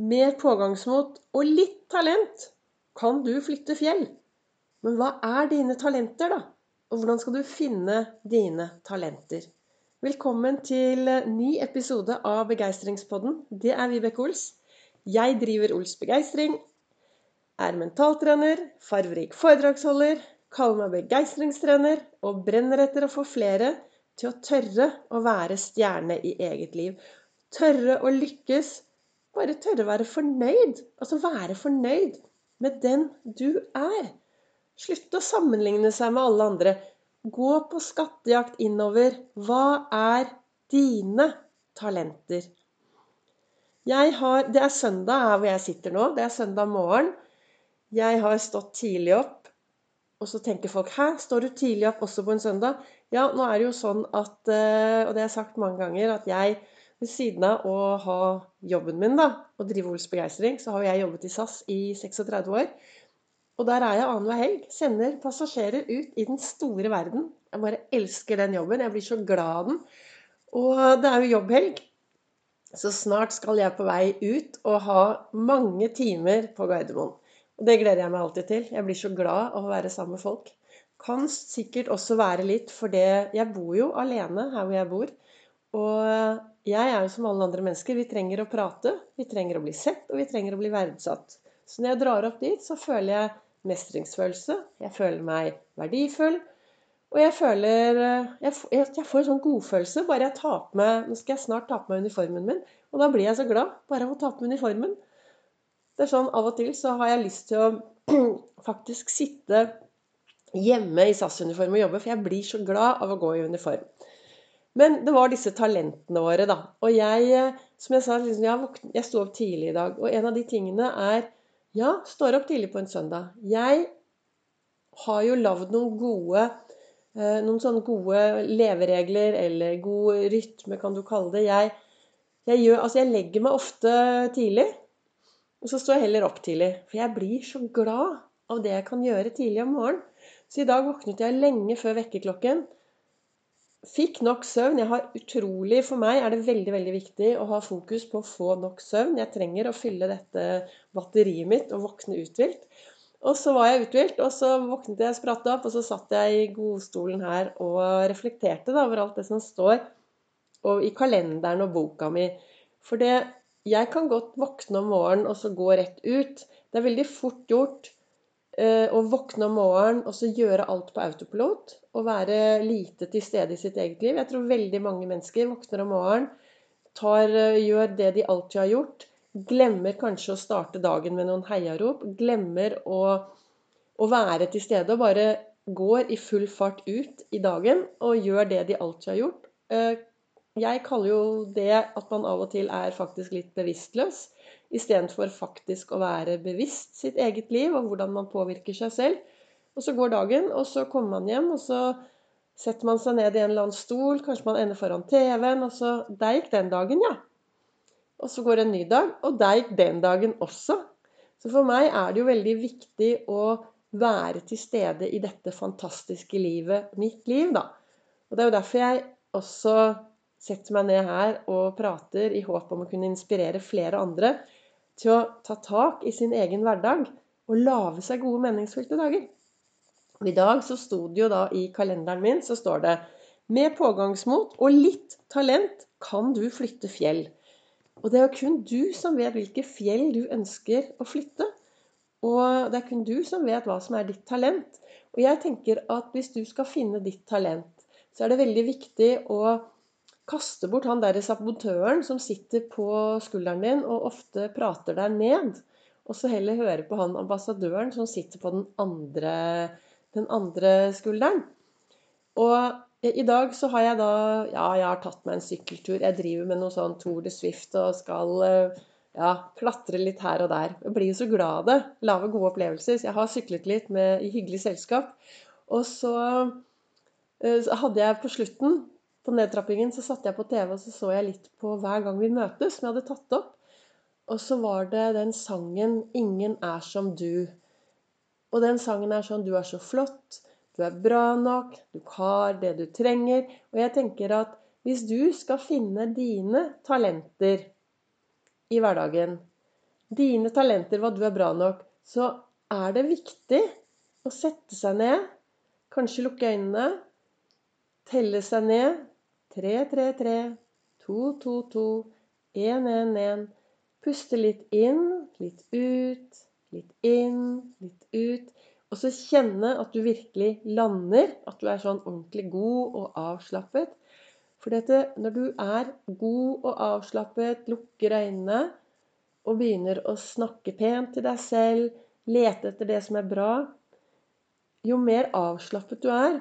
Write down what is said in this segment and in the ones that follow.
Med pågangsmot og litt talent kan du flytte fjell. Men hva er dine talenter, da? Og hvordan skal du finne dine talenter? Velkommen til ny episode av Begeistringspodden. Det er Vibeke Ols. Jeg driver Ols Begeistring, er mentaltrener, farverik foredragsholder, kaller meg begeistringstrener og brenner etter å få flere til å tørre å være stjerne i eget liv. Tørre å lykkes bare tørre å være fornøyd. Altså være fornøyd med den du er. Slutte å sammenligne seg med alle andre. Gå på skattejakt innover. Hva er dine talenter? Har, det er søndag her hvor jeg sitter nå. Det er søndag morgen. Jeg har stått tidlig opp. Og så tenker folk 'hæ, står du tidlig opp også på en søndag?' Ja, nå er det jo sånn at, eh, og det har jeg sagt mange ganger, at jeg ved siden av å ha jobben min da, og drive Ols Begeistring, så har jeg jobbet i SAS i 36 år. Og der er jeg annenhver helg. Sender passasjerer ut i den store verden. Jeg bare elsker den jobben. Jeg blir så glad av den. Og det er jo jobbhelg. Så snart skal jeg på vei ut og ha mange timer på Gardermoen. Og det gleder jeg meg alltid til. Jeg blir så glad av å være sammen med folk. Kan sikkert også være litt for jeg bor jo alene her hvor jeg bor. Og jeg er jo som alle andre mennesker. Vi trenger å prate, vi trenger å bli sett, og vi trenger å bli verdsatt. Så når jeg drar opp dit, så føler jeg mestringsfølelse. Jeg føler meg verdifull. Og jeg føler Jeg, jeg får en sånn godfølelse bare jeg tar på meg Nå skal jeg snart ta på meg uniformen min. Og da blir jeg så glad bare av å ta på meg uniformen. Det er sånn Av og til så har jeg lyst til å faktisk sitte hjemme i SAS-uniform og jobbe, for jeg blir så glad av å gå i uniform. Men det var disse talentene våre, da. Og jeg, eh, som jeg sa, liksom, jeg, sto opp tidlig i dag. Og en av de tingene er Ja, står opp tidlig på en søndag. Jeg har jo lagd noen gode eh, noen sånne gode leveregler, eller god rytme, kan du kalle det. Jeg, jeg, gjør, altså jeg legger meg ofte tidlig, og så står jeg heller opp tidlig. For jeg blir så glad av det jeg kan gjøre tidlig om morgenen. Så i dag våknet jeg lenge før vekkerklokken. Fikk nok søvn. Jeg har utrolig, For meg er det veldig veldig viktig å ha fokus på å få nok søvn. Jeg trenger å fylle dette batteriet mitt og våkne uthvilt. Og så var jeg uthvilt, og så våknet jeg, spratt opp, og så satt jeg i godstolen her og reflekterte da, over alt det som står og i kalenderen og boka mi. For det, jeg kan godt våkne om morgenen og så gå rett ut. Det er veldig fort gjort å våkne om morgenen og så gjøre alt på autopilot. Og være lite til stede i sitt eget liv. Jeg tror veldig mange mennesker våkner om morgenen, tar, eh, gjør det de alltid har gjort. Glemmer kanskje å starte dagen med noen heiarop. Glemmer å, å være til stede og bare går i full fart ut i dagen og gjør det de alltid har gjort. Jeg kaller jo det at man av og til er faktisk litt bevisstløs istedenfor faktisk å være bevisst sitt eget liv og hvordan man påvirker seg selv. Og så går dagen, og så kommer man hjem, og så setter man seg ned i en eller annen stol, kanskje man ender foran TV-en, og så Der gikk den dagen, ja. Og så går en ny dag, og der gikk den dagen også. Så for meg er det jo veldig viktig å være til stede i dette fantastiske livet, mitt liv, da. Og det er jo derfor jeg også setter meg ned her og prater i håp om å kunne inspirere flere andre til å ta tak i sin egen hverdag og lage seg gode, meningsfylte dager. I dag så sto det jo da i kalenderen min så står det med pågangsmot og litt talent kan du flytte fjell. Og det er jo kun du som vet hvilke fjell du ønsker å flytte. Og det er kun du som vet hva som er ditt talent. Og jeg tenker at hvis du skal finne ditt talent, så er det veldig viktig å kaste bort han derre sabotøren som sitter på skulderen din og ofte prater deg ned. Og så heller høre på han ambassadøren som sitter på den andre, den andre skulderen. Og i dag så har jeg da Ja, jeg har tatt meg en sykkeltur. Jeg driver med noe sånn Tour de Swift og skal ja, klatre litt her og der. Jeg blir jo så glad av det. Lage gode opplevelser. Så jeg har syklet litt med, i hyggelig selskap. Og så, eh, hadde jeg på slutten på nedtrappingen så satte jeg på TV og så så jeg litt på Hver gang vi møtes, som jeg hadde tatt opp. Og så var det den sangen 'Ingen er som du'. Og den sangen er sånn 'Du er så flott', 'Du er bra nok', 'Du har det du trenger'. Og jeg tenker at hvis du skal finne dine talenter i hverdagen, dine talenter, hva du er bra nok, så er det viktig å sette seg ned, kanskje lukke øynene, telle seg ned 3, 3, 3, 2, 2, 2, 1, 1, 1. Puste litt inn, litt ut, litt inn, litt ut. Og så kjenne at du virkelig lander, at du er sånn ordentlig god og avslappet. For dette, når du er god og avslappet, lukker øynene og begynner å snakke pent til deg selv, lete etter det som er bra Jo mer avslappet du er,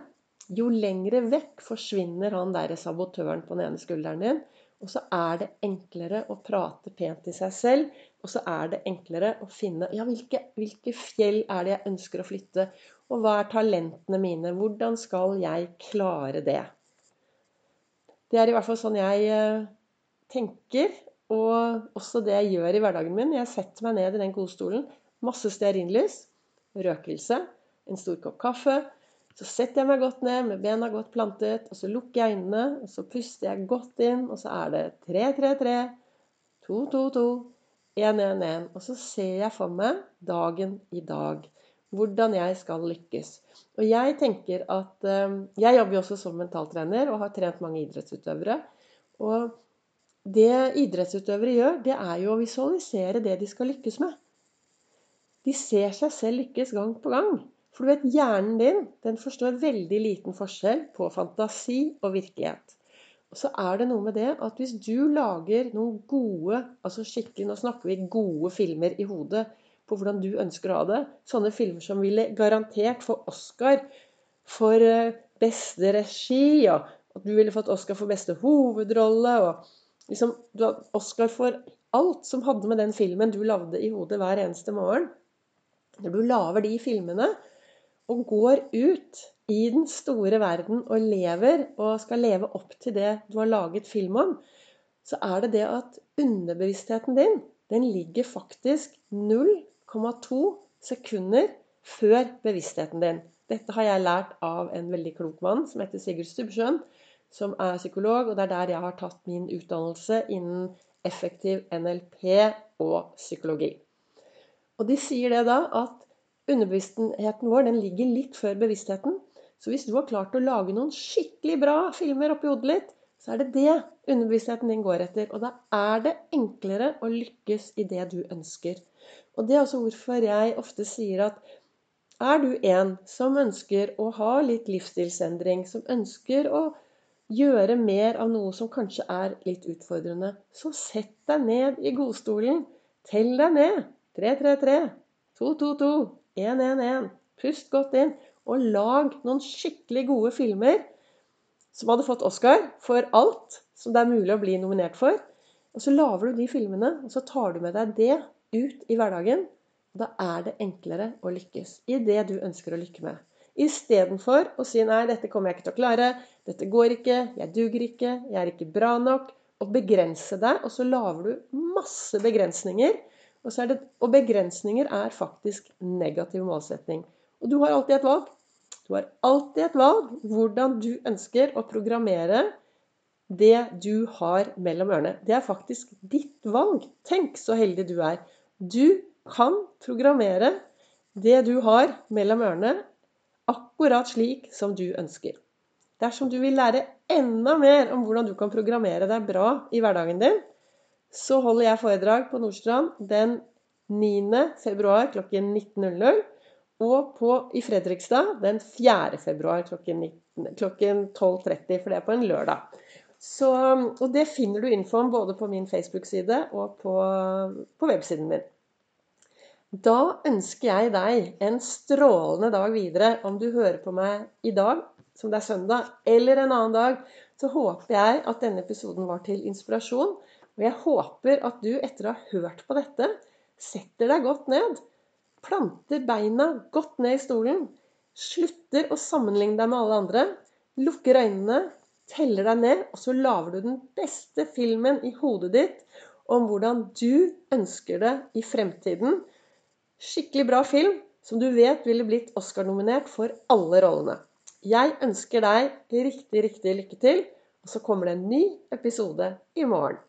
jo lengre vekk forsvinner han der sabotøren på den ene skulderen din. Og så er det enklere å prate pent til seg selv. Og så er det enklere å finne ja, hvilke, hvilke fjell er det jeg ønsker å flytte? Og hva er talentene mine? Hvordan skal jeg klare det? Det er i hvert fall sånn jeg eh, tenker, og også det jeg gjør i hverdagen min. Jeg setter meg ned i den godstolen. Masse stearinlys, røkelse, en stor kopp kaffe så setter jeg meg godt ned med bena godt plantet, og så lukker jeg øynene, og så puster jeg godt inn, og så er det 3, 3, 3, 2, 2, 2, 1, 1, 1. Og så ser jeg for meg dagen i dag. Hvordan jeg skal lykkes. Og jeg tenker at eh, Jeg jobber jo også som mentaltrener og har trent mange idrettsutøvere. Og det idrettsutøvere gjør, det er jo å visualisere det de skal lykkes med. De ser seg selv lykkes gang på gang. For du vet, hjernen din den forstår veldig liten forskjell på fantasi og virkelighet. Og så er det noe med det at hvis du lager noen gode altså skikkelig, Nå snakker vi gode filmer i hodet på hvordan du ønsker å ha det. Sånne filmer som ville garantert få Oscar for eh, beste regi, og at du ville fått Oscar for beste hovedrolle. og liksom, Du har Oscar for alt som hadde med den filmen du lagde i hodet hver eneste morgen. Når du lager de filmene, og går ut i den store verden og lever og skal leve opp til det du har laget film om, så er det det at underbevisstheten din den ligger faktisk 0,2 sekunder før bevisstheten din. Dette har jeg lært av en veldig klok mann som heter Sigurd Stubbsjøen, som er psykolog, og det er der jeg har tatt min utdannelse innen effektiv NLP og psykologi. Og de sier det da at underbevisstheten vår den ligger litt før bevisstheten. Så hvis du har klart å lage noen skikkelig bra filmer oppi hodet ditt, så er det det underbevisstheten din går etter. Og da er det enklere å lykkes i det du ønsker. Og det er også hvorfor jeg ofte sier at er du en som ønsker å ha litt livsstilsendring, som ønsker å gjøre mer av noe som kanskje er litt utfordrende, så sett deg ned i godstolen. Tell deg ned. 333. 222. 1-1-1. Pust godt inn. Og lag noen skikkelig gode filmer som hadde fått Oscar for alt som det er mulig å bli nominert for. Og så lager du de filmene, og så tar du med deg det ut i hverdagen. Og da er det enklere å lykkes i det du ønsker å lykke med. Istedenfor å si nei, dette kommer jeg ikke til å klare, dette går ikke, jeg duger ikke, jeg er ikke bra nok. Og begrense deg, og så lager du masse begrensninger og, det, og, begrensninger er faktisk negativ målsetning. Og du har alltid et valg. Du har alltid et valg hvordan du ønsker å programmere det du har mellom ørene. Det er faktisk ditt valg. Tenk så heldig du er. Du kan programmere det du har mellom ørene, akkurat slik som du ønsker. Dersom du vil lære enda mer om hvordan du kan programmere deg bra i hverdagen din, så holder jeg foredrag på Nordstrand den 9. februar klokken 19.00. Og på, i Fredrikstad den 4. februar klokken, klokken 12.30, for det er på en lørdag. Så, og det finner du info om både på min Facebook-side og på, på websiden min. Da ønsker jeg deg en strålende dag videre. Om du hører på meg i dag, som det er søndag, eller en annen dag, så håper jeg at denne episoden var til inspirasjon. Og jeg håper at du etter å ha hørt på dette, setter deg godt ned. Planter beina godt ned i stolen. Slutter å sammenligne deg med alle andre. Lukker øynene, teller deg ned, og så lager du den beste filmen i hodet ditt om hvordan du ønsker det i fremtiden. Skikkelig bra film som du vet ville blitt Oscar-nominert for alle rollene. Jeg ønsker deg riktig, riktig lykke til. Og så kommer det en ny episode i morgen.